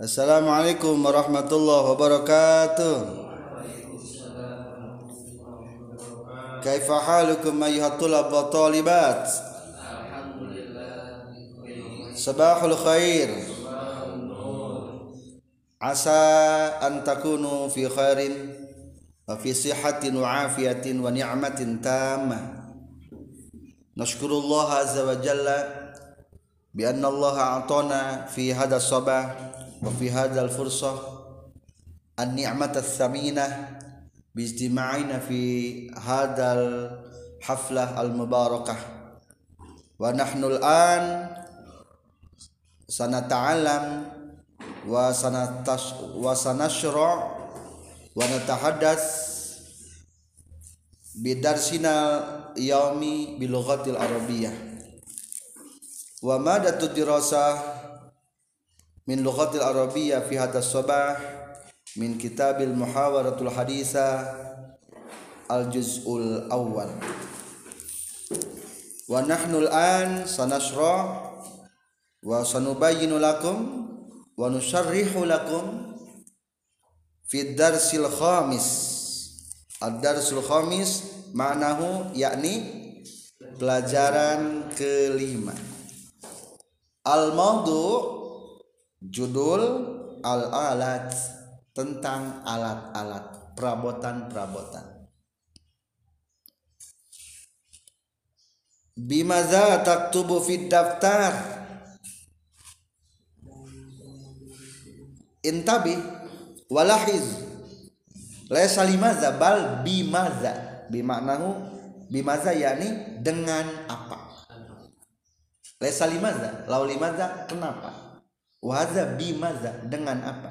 السلام عليكم ورحمة الله وبركاته كيف حالكم أيها الطلاب والطالبات صباح الخير عسى أن تكونوا في خير وفي صحة وعافية ونعمة تامة نشكر الله عز وجل بأن الله أعطانا في هذا الصباح wa fi hadzal fursah an ni'mat as-saminah bi ijtima'ina fi hadzal haflah al-mubarakah. Wa nahnu al-an sanata'alam wa sanatas wa sanashra wa natahaddas bidarsina yaumi bilughatil arabiyyah wa madatu dirasah min lughatil arabiyyah fi hadha sabah min kitabil muhawaratul haditha al juz'ul awwal. Wa nahnu al-an sanashra wa sanubayyinu lakum wa nusharrihu lakum fi darsil khamis. Ad-darsul khamis maknahu yakni pelajaran kelima. Al maudu judul al alat tentang alat-alat perabotan-perabotan. Bimaza taktubu fid daftar? Intabi walahiz. Laisa limaza bal bimaza. Bimaknahu bimaza yakni dengan apa? Laisa limaza lau limaza kenapa waza bimaza dengan apa?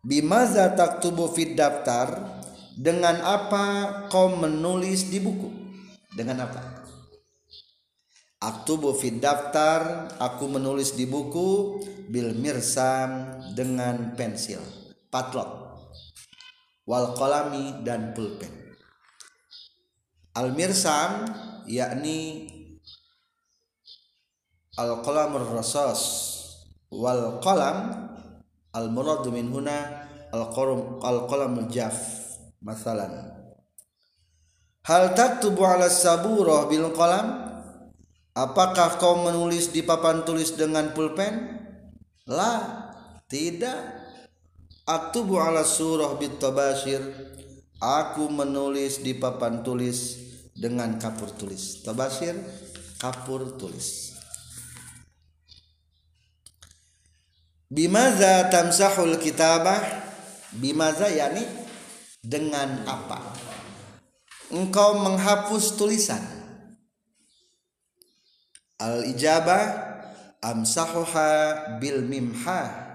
Bimaza taktubu fid daftar dengan apa kau menulis di buku? Dengan apa? Aktubu fid daftar aku menulis di buku bil mirsam dengan pensil patlot wal kolami dan pulpen. Al mirsam yakni al qalamur rasas wal qalam al murad min huna al qalam al qalamul jaf masalan. Hal taktubu ala saburah bil qalam? Apakah kau menulis di papan tulis dengan pulpen? La tidak. Aktubu ala surah bit tabashir. Aku menulis di papan tulis dengan kapur tulis. Tabashir kapur tulis bimaza tamsahul kitabah? Bimaza yakni dengan apa? Engkau menghapus tulisan. Al ijabah amsahuha bil mimha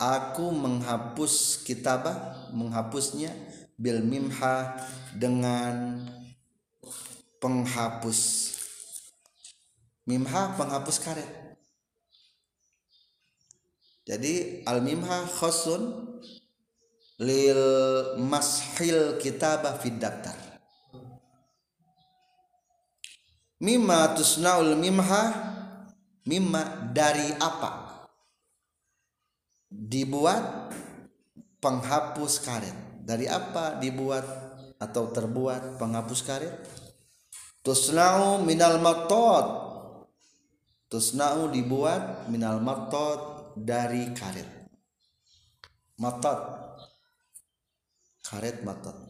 aku menghapus kitabah menghapusnya bil mimha dengan penghapus. Mimha penghapus karet jadi al mimha khosun lil mashil kitabah fid daftar. Mimma tusnaul mimha mimma dari apa? Dibuat penghapus karet. Dari apa dibuat atau terbuat penghapus karet? Tusna'u minal matod tusna'u dibuat minal matod dari karet. Matod karet matod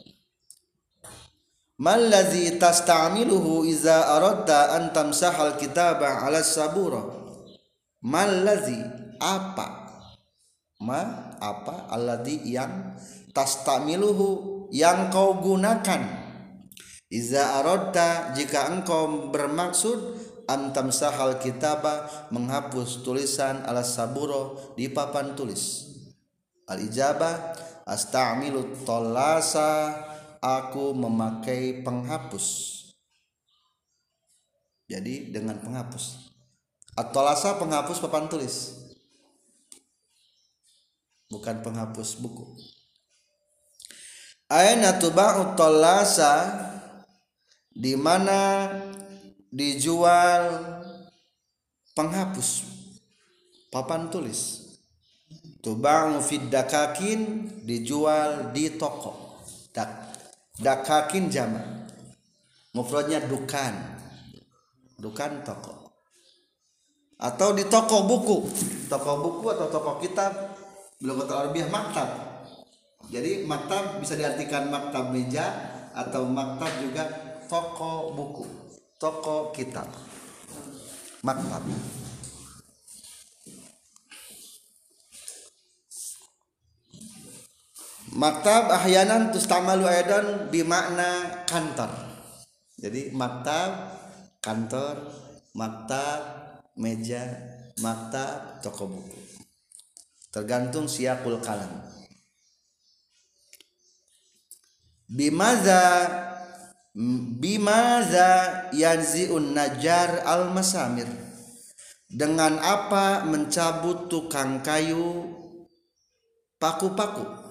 mallazi tasta'miluhu iza aradta an tamsahal kitaba ala sabura. Mallazi apa? Ma apa? Alladhi yang tastamiluhu yang kau gunakan. Iza aradta jika engkau bermaksud antam sahal kitaba menghapus tulisan ala saburo di papan tulis. Al ijabah astamilu tolasa aku memakai penghapus. Jadi dengan penghapus. Atolasa penghapus papan tulis. Bukan penghapus buku. Aina tuba'u tolasa di mana dijual penghapus. Papan tulis. Tubang fid dakakin dijual di toko. Dak dakakin jama. Mufradnya dukan. Dukan toko. Atau di toko buku. Toko buku atau toko kitab. Belum kata Arabiah maktab. Jadi maktab bisa diartikan maktab meja atau maktab juga toko buku toko kitab maktab maktab ahyanan tustamalu aidan bimakna kantor. Jadi maktab kantor maktab meja maktab toko buku. Tergantung siakul kalam bimaza bimaza yanziun najar al masamir dengan apa mencabut tukang kayu paku-paku?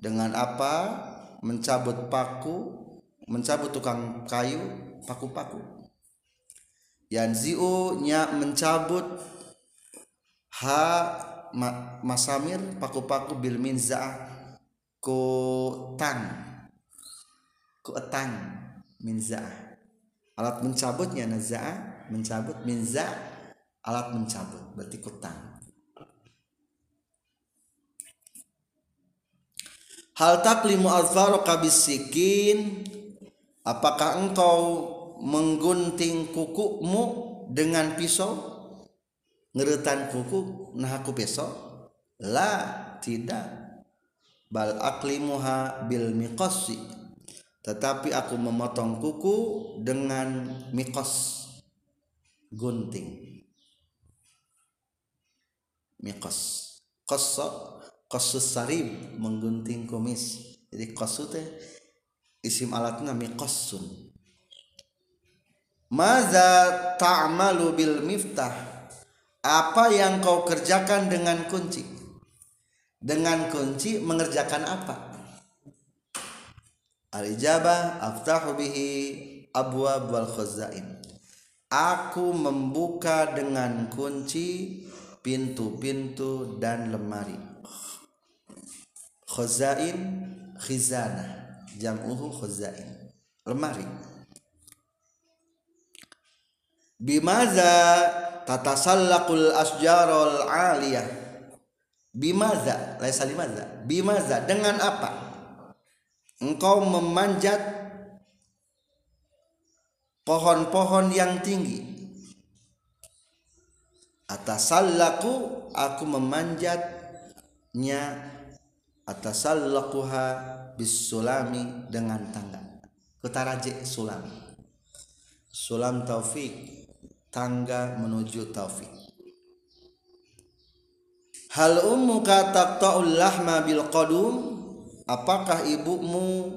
Dengan apa mencabut paku mencabut tukang kayu paku-paku? Yanziu nya mencabut ha ma, masamir paku-paku bil minza ku tang ku etang minza alat mencabutnya naza mencabut minza alat mencabut. Berarti kutang hal taklimu azfaraka bisikin apakah engkau menggunting kukumu dengan pisau? Ngeretan kuku nah aku pisau? La tidak. Bal aklimuha bil miqasi tetapi aku memotong kuku dengan mikos gunting. Mikos kosok kosus sarib menggunting kumis. Jadi kosu teh isim alatnya miqassun. Maza ta'malu bil miftah? Apa yang kau kerjakan dengan kunci? Dengan kunci mengerjakan apa al-ijabah aftahu bihi abwab wal khazain. Aku membuka dengan kunci pintu-pintu dan lemari. Khazain khizana jam'uhu khazain. Lemari. Bimaza tatasallaqul asjarul aliyah? Bimaza laisa limaza? Bimaza dengan apa engkau memanjat pohon-pohon yang tinggi. Atasallaku aku memanjatnya. Atasallaquha bisulami dengan tangga. Kutaraje sulam sulam taufik tangga menuju taufik hal ummuka taqta'ul lahma bil qadum apakah ibumu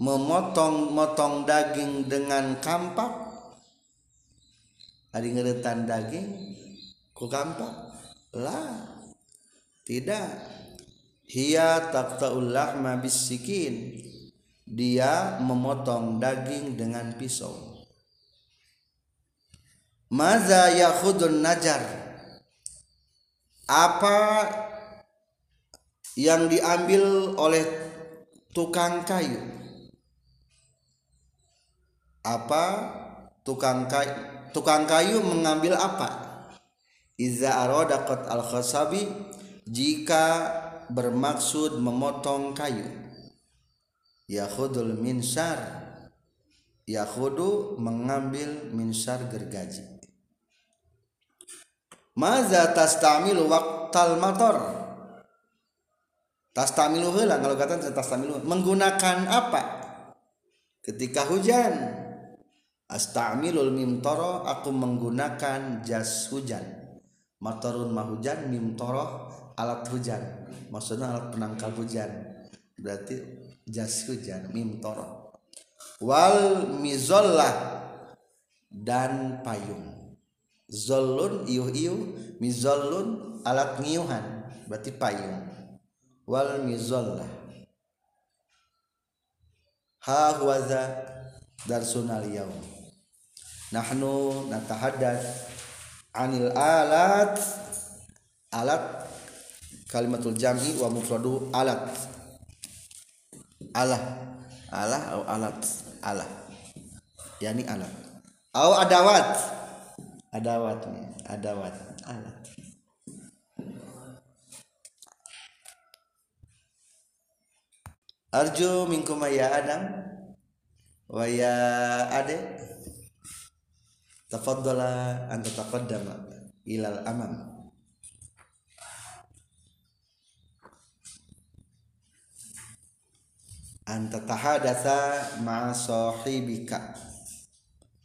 memotong-motong daging dengan kampak? Ada ngeretan daging? Ku kampak? Lah tidak. Hiya taqta'ul lahma bisikin dia memotong daging dengan pisau. Maza yakhudun najar? Apa yang diambil oleh tukang kayu. Apa? Tukang kayu tukang kayu mengambil apa? Iza aradaqat al khasabi jika bermaksud memotong kayu. Yakhudul minsar yakhudu mengambil minsar gergaji. Maza tastamilu tastamilu heula kalau kata tastamilu menggunakan apa? Ketika hujan. Astamilul mimtoro aku menggunakan jas hujan. Matorun mahujan mimtoro alat hujan. Maksudnya alat penangkal hujan. Berarti jas hujan mimtor wal mizollah dan payung. Zolun iuh iuh mizolun alat ngiuhan berarti payung wal mizollah ha huwaza darsunal yaum. Nahnu natahaddath anil alat alat kalimatul jam'i wa mufradu alat. Alah alah atau alat alah. Yani alat. Au adawat. Adawat adawat alat arju minkum ya adam wa ya ade. Tafaddala an tataqaddama ilal amam an tatahadatha ma'a sahibika.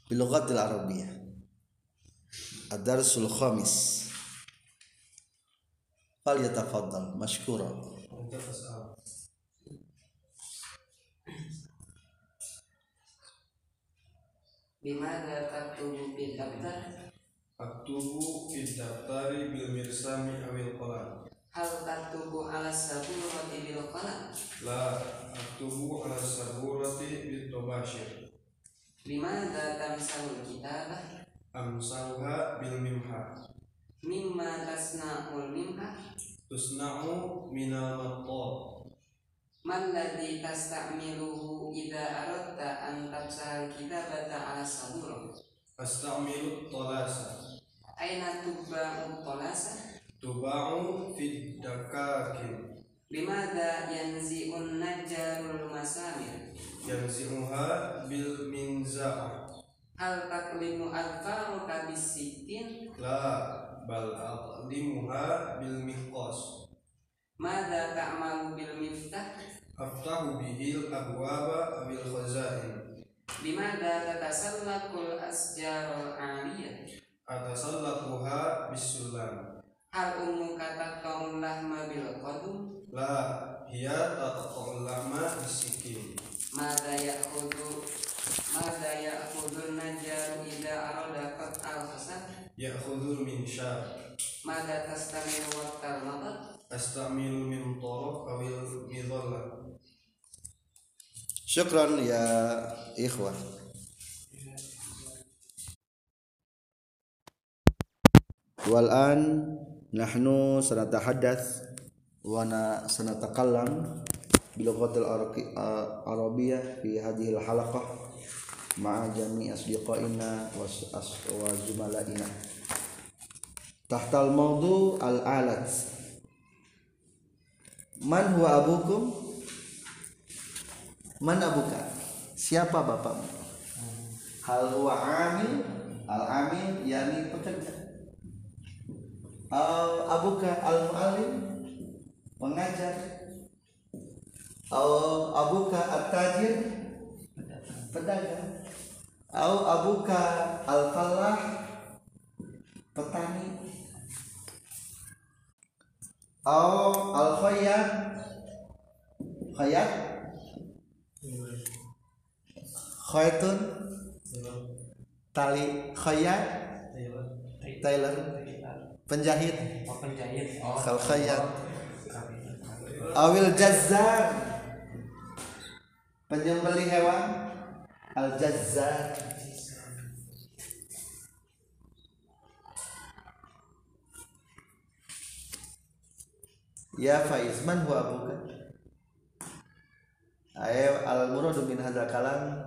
Bil lughatil arabiyyah ad-darsul khamis. Fal yatafaddal mashkura Bimana taktubu bil daftar? Aktubu fid daftari bil mirsami awil qalam. Hal taktubu ala saburati bil qalam? La aktubu ala saburati bit tobashir. Bimana tamsahul kitabah? Amsaluha bil mimha. Mimma tasna'ul mimha? Tusna'u minal mattab. Man ladzi tasta'miluhu idza aradta an tamsahal kitabata ala sabur? Astamilu talasa. Aina tubba'u talasa? Tuba'u fid dakakin. Bimada yanzi'un najjarul masamir? Yanzi'uha bil minza'ah. Hal taklimu alfaruka bisitin? La bal aqlimuha bil miqas. Mada ta'malu bil miftah? Aftahu bihil abwaba bil khazain. Bimada tatasallakul asjarul aliyah? Atasallaquha bisulam. Hal umuka taqta'ul lahma bil qadum? La hiya tataqul lama bisikin. Mada ya'khudu Mada ya'khudun najjaru idza arada qat al hasad? Ya'khudul min syar. Mada tastamilu waqtal matat? Syukran ya ikhwah wal an nahnu sanatahaddath wa na lughatil arabiyyah fi hadhihi al halaqah ma'a jami asdiqaina man huwa abukum? Man abuka? Siapa bapakmu? Hal huwa amil? Al amil yani pekerja. Al abuka al muallim? Pengajar. Al abuka at tajir? Pedagang. Al abuka al falah petani al al khayyat khayyat khaytun tali khayyat tailor. Penjahit? Oh penjahit khal khayyat awil jazzar penyembelih hewan? Al jazzar ya Faiz man huwa abuka Ayo al muradu min hadzal kalam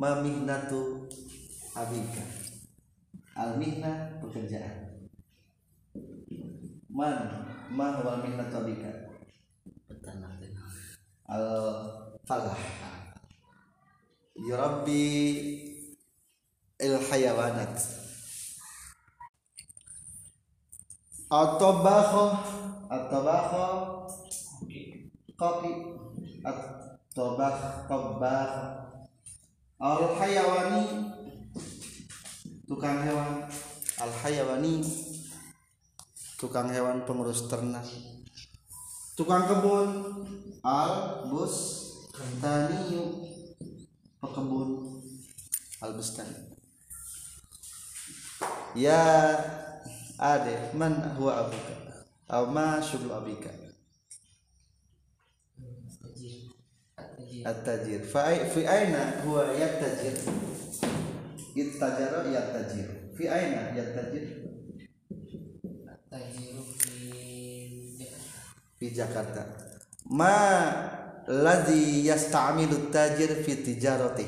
ma mihnatu abika. Al mihna pekerjaan. Man ma huwa mihnatu abika. Al falah yurabbi il hayawanat at-tabakha at-tabakha. Kopi at-tabakh tabakh. Al hayawani tukang hewan. Al hayawani tukang hewan pengurus ternak. Tukang kebun. Al bus taniyu. Pekebun. Al bustani ya ade man huwa abuka aw ma syuglu abika? At-tajir. Fa fi aina huwa yattajir? Ittajara yattajir. Fi aina yattajir? Tajiru fi fi Jakarta. Ma ladzi yasta'milu tajir fi tijarati?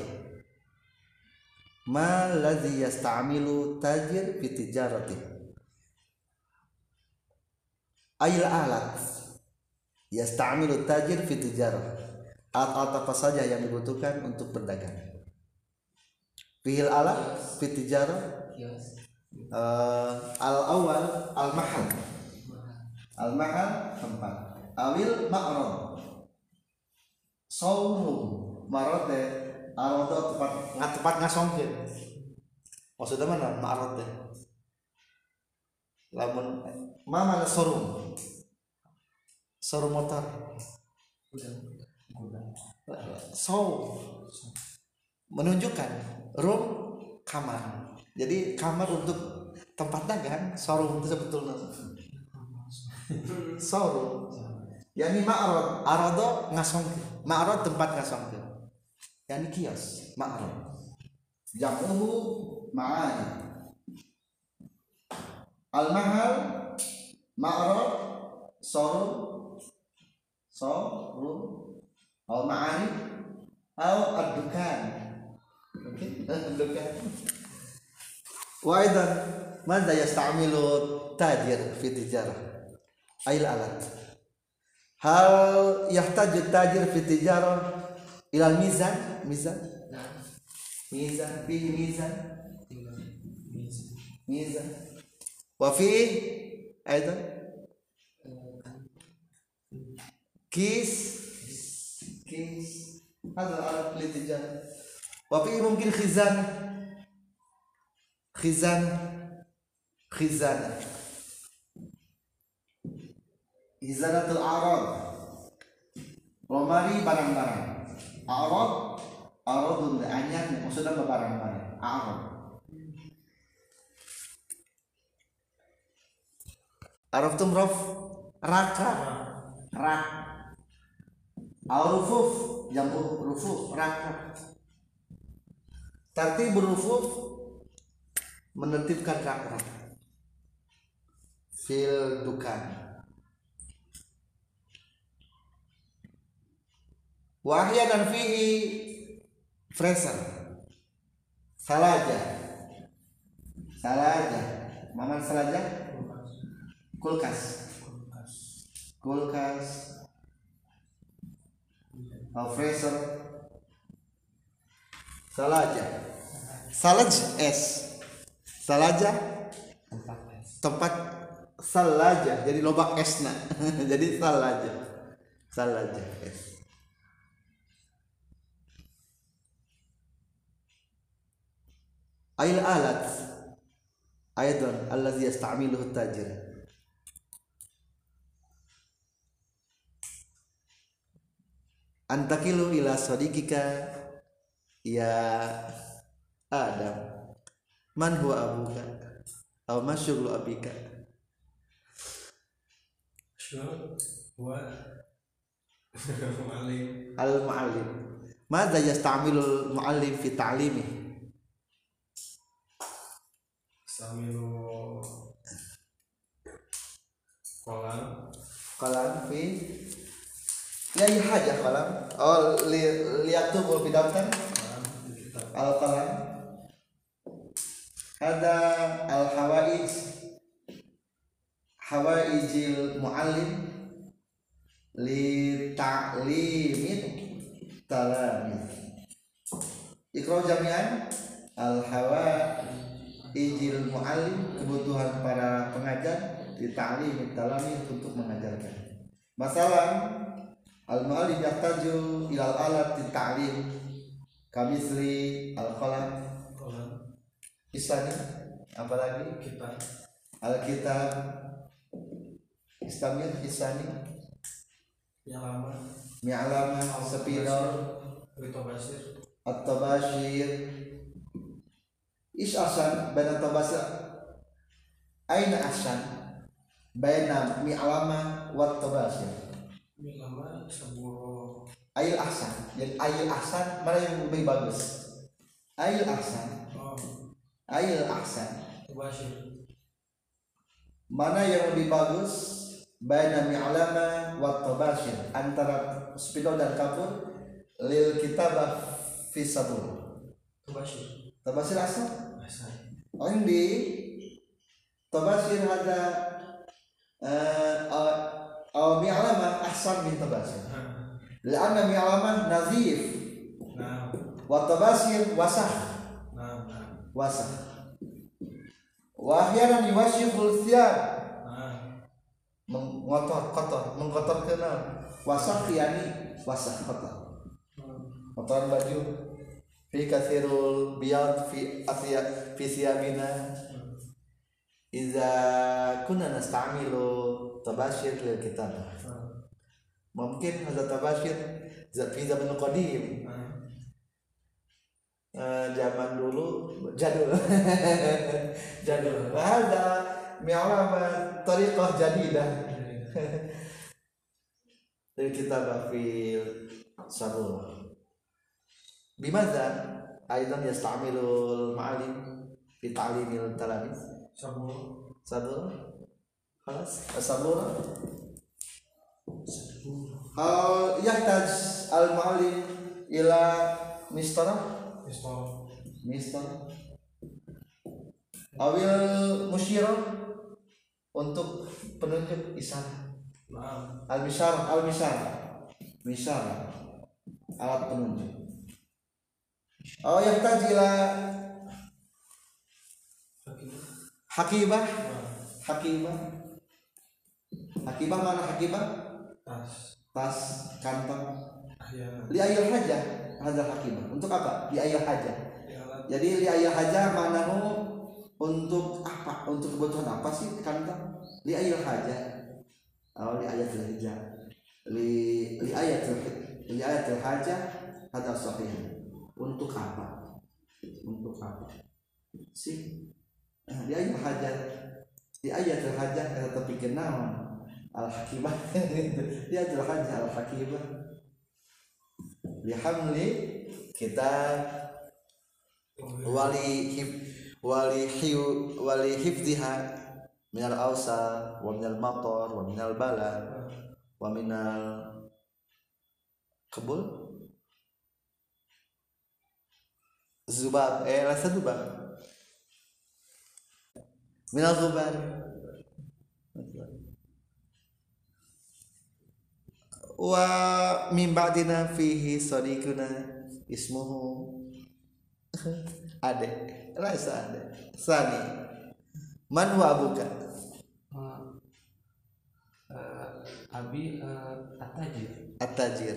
Ma ladzi yasta'milu tajir fi tijarati ayil alat. Yasta'milu tajir fi tijarah. Alat-alat apa saja yang dibutuhkan untuk berdagang? Fihil alat fi tijarah? Uh, al awal al mahal. Al mahal tempat. Awil ma'rad. Showroom marad teh arodo tempat nggak tempat ngasongkeun maksudnya mana? Ma'rad teh lamun ma mana showroom showroom motor. Show. Menunjukkan room kamar. Jadi kamar untuk tempat dagang showroom itu sebetulnya. Showroom. Yani ma'rad arado ngasong ma'rad tempat ngasong yani kios ma'rad jamuhu ma'ani al mahal ma'ruf soru soru al ma'arif au adukan mungkin adukan wa idan madza yasta'milu tajir fi tijarah? Ail alat hal yahtaju tajir fi tijarah ilal mizan? Mizan? Nah, mizan fi mizan. Mizan. وفيه أيضا كيس كيس هذا الآلات للتجارة. وفيه ممكن خزانة خزانة خزانة. خزانة الأعراض. lemari barang-barang Arad Aradun anyar maksudnya barang-barang Araftum raf rak rak rak Al-rufuf. Jamu rufuf rak rak Tartib rufuf menertibkan rak-rak fil dukan. Wahya dan fihi freezer salaja. Salaja. Maman salaja kulkas. Kulkas. Atau freezer salaja. Salaj es salaja? Tempat salaja. Jadi lobak esna jadi salaja. Salaja es ail alat. Aidan allazi yasta'miluhu tajir antakilu ila sadiqika ya Adam. Man huwa abuka aw ma syughlu abika. Syur wa Mu'alim al muallim madza yasta'milu al muallim fi ta'limi? Samilu Kolam. Qalam fi ya ya haja qalam oh li fi daftar Kolam di kitab al qalam ada al hawaij hawaijil muallim. Li ta'limin talamis ikra jami'an. Al hawaijil muallim kebutuhan para pengajar di ta'lim talamis untuk mengajarkan. Masalah al muallim yahtaju ilal alat di ta'lim. Kamisli al qalam Kolam Isani apalagi Kitab. Alkitab. Islamiyah Isani Yang lama. Mi'alama Sepidor Rito Basir At-Tabashir Ish asan Baina Tabashir Aina asan? Baina Mi'alama Wat Tabashir Ail ahsan. Jadi ail ahsan Mana yang lebih bagus? Ail ahsan. Oh. Ail ahsan. Mana yang lebih bagus? Baina mi'lama wa tabashir. Antara spidol dan kapur lil kitabah fi sabur. Tubashir. tabashir asal Asal. oh di tabashir ada eh au mi'lama ahsan min tabasir. La'anna mi'alaman nazif. Wa tabasir wasah. Wasah. Wa ahyanan yuwashiful thiyab. Mengotor kotor. Mengotor kenal wasah kiani wasah kotor. Kotoran baju. Fi kathirul biyad fi asya fi siyamina iza kunna nasta'milu tabashir lil kitabah mungkin hadza tabashir za- fi zaman qadim Eh, zaman dulu jadul jadul hadza mi'lama tariqah jadidah dari kitab fil sabur bimadza aidan yasta'milul ma'alim fi ta'limil talamis Sabur. sabur خلاص Eh, Hal yahtaj al muallim ila mistara? Mistara. Mistara. Awil musyira untuk penunjuk isyarat. Al misar al misar. Misar alat penunjuk. Oh yahtaj ila hakibah. Hakibah. Hakibah mana hakibah? Tas. tas kantong. Ahyanan. li ayil haja hadal hakibah untuk apa? Li ayil haja. Di alat. jadi li ayil haja manahu untuk apa? Untuk kebutuhan apa sih kantong? Li ayil haja. Oh li ayatil haja li li ayatil li ayatil haja hadal sahih. Untuk apa? Untuk apa? Sih. Nah, li ayil haja li ayatil haja kata tepi kenaon al hakibah li ayatil haja al hakibah lihamli kita wali hib wali hiu wali hifdhiha minal ausa wa minal matar wa minal bala wa minal kebul zubab eh rasa zubab minal zubar wa min ba'dina fihi sadiquna ismuhu. Ade. Rasa ade. Sani. Man wa abuka Abi Atajir at-tajir.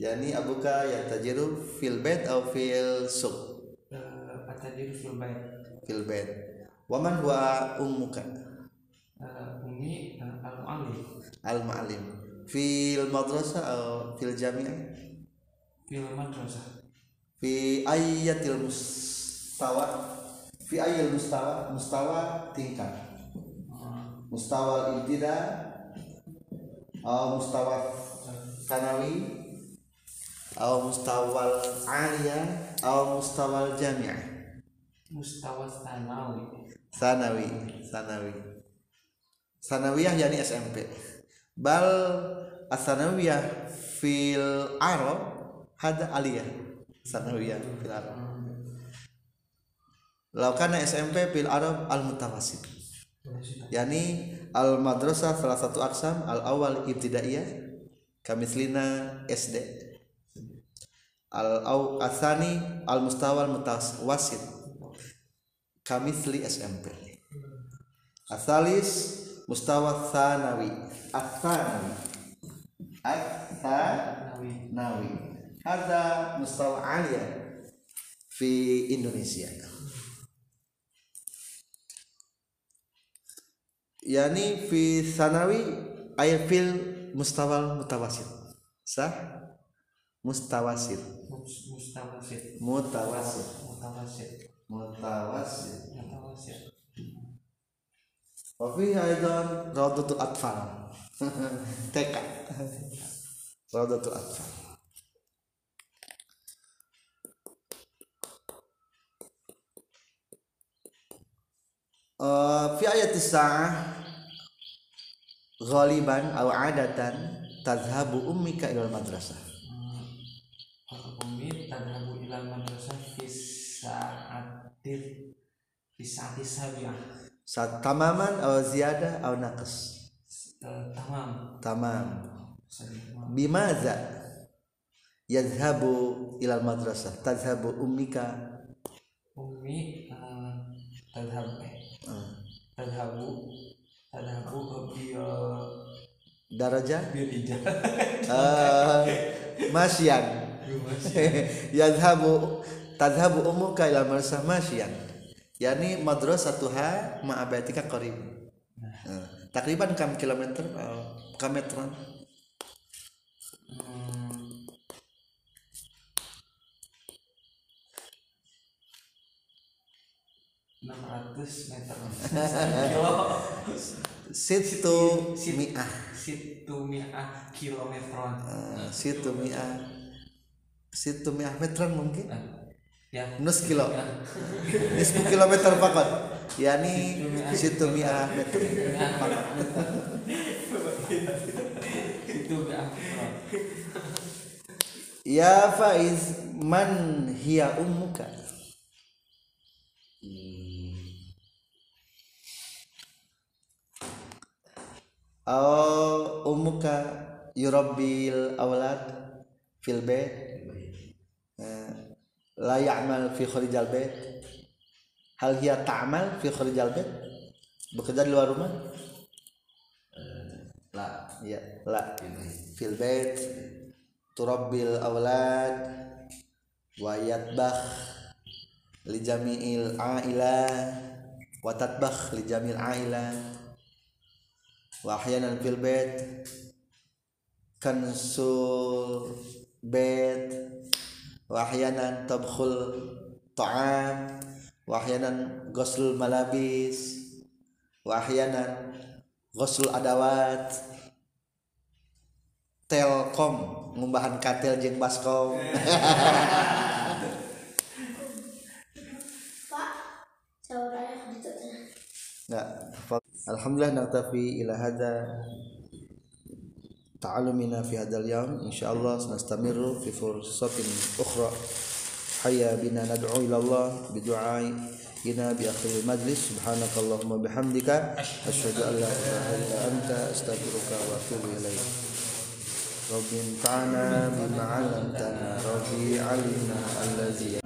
Yani abuka yatajiru fil bait atau fil suq Atajir Filbait fil bait. Wa man huwa ummuka? Umi Al-Mu'alif al ma'alim fil madrasah atau fil jami'ah? Fil Madrasah. Fi ayatil mustawa. Fi ayil mustawa mustawa tingkat. Mustawa ibtida atau mustawa kanawi atau mustawa aliyah atau mustawa jami'ah Mustawa Sanawi. Sanawi sanawi. Sanawiyah yani SMP bal asanawiyah fil arab hada aliyah. Sanawiyah fil arab. Laukana SMP fil arab al mutawasit yani al madrasah salah satu aksam al awal ibtidaiyah kamislina SD al au asani al mustawa al mutawasit kamisli SMP asalis mustawa thanawi athanawi athanawi Nawi. Hada mustawa alia fi Indonesia. Yani fi sanawi ay fil mustawal mutawasit sah? Mustawasit Mus- Mustawasit mutawasit Mutawasit mutawasit Mutawasit Wafi Aidon Raudatul Atfal TK Raudatul Atfal fi ayat sa'ah ghaliban atau adatan tadhhabu ummika ilal madrasah ummi tadhabu ilal madrasah fi sa'atil fi sa'ati sabiyah saat tamaman aw ziyadah naqs? Eh, tamam. Tamam. Bimaza? Yadhhabu ila madrasah. Tadhhabu ummika? Umi eh, tadhab eh. Ah. tadhabu tadhabu bil darajah bil ijah Ah, masyan yadhabu tadhabu ummuka ila madrasah masyan yani madrasatuha ma'abatika qarib. Nah, takriban kam kilometer uh, kam meteran Hmm. enam ratus meter. Kilo. Situ mi'ah. situ mi'ah kilometeran situ mi'ah. Situ mi'ah meteran mungkin? Eh, ya. Nus kilo. Nisfu kilometer pakat yani situ mi'ah. meter ya faiz man hiya ummuka? Aw ummuka yurabbil awlad fil bait la ya'mal fi kharijal bait hal hiya ta'mal fi kharijal bait bekerja di luar rumah? La ya la. Fil bait turabbil awlad wa yatbakh li jami'il aila wa tatbakh li jami'il aila. Wa ahyanan fil bait kansul bait wa ahyanan tabkhul ta'am. Wa ahyanan ghusl malabis. Wa ahyanan ghusl adawat. Telkom ngumbahan katel jeung baskom. Alhamdulillah naktafi ila hadza تعلمنا في هذا اليوم. إن شاء الله سنستمر في فرصة أخرى. حيا بنا ندعو إلى الله بدعائنا بآخر المجلس. سبحانك اللهم وبحمدك. أشهد أن لا إله إلا أنت. أستغفرك وأتوب إليك. رب انفعنا بما علمتنا. ربي علمنا الذي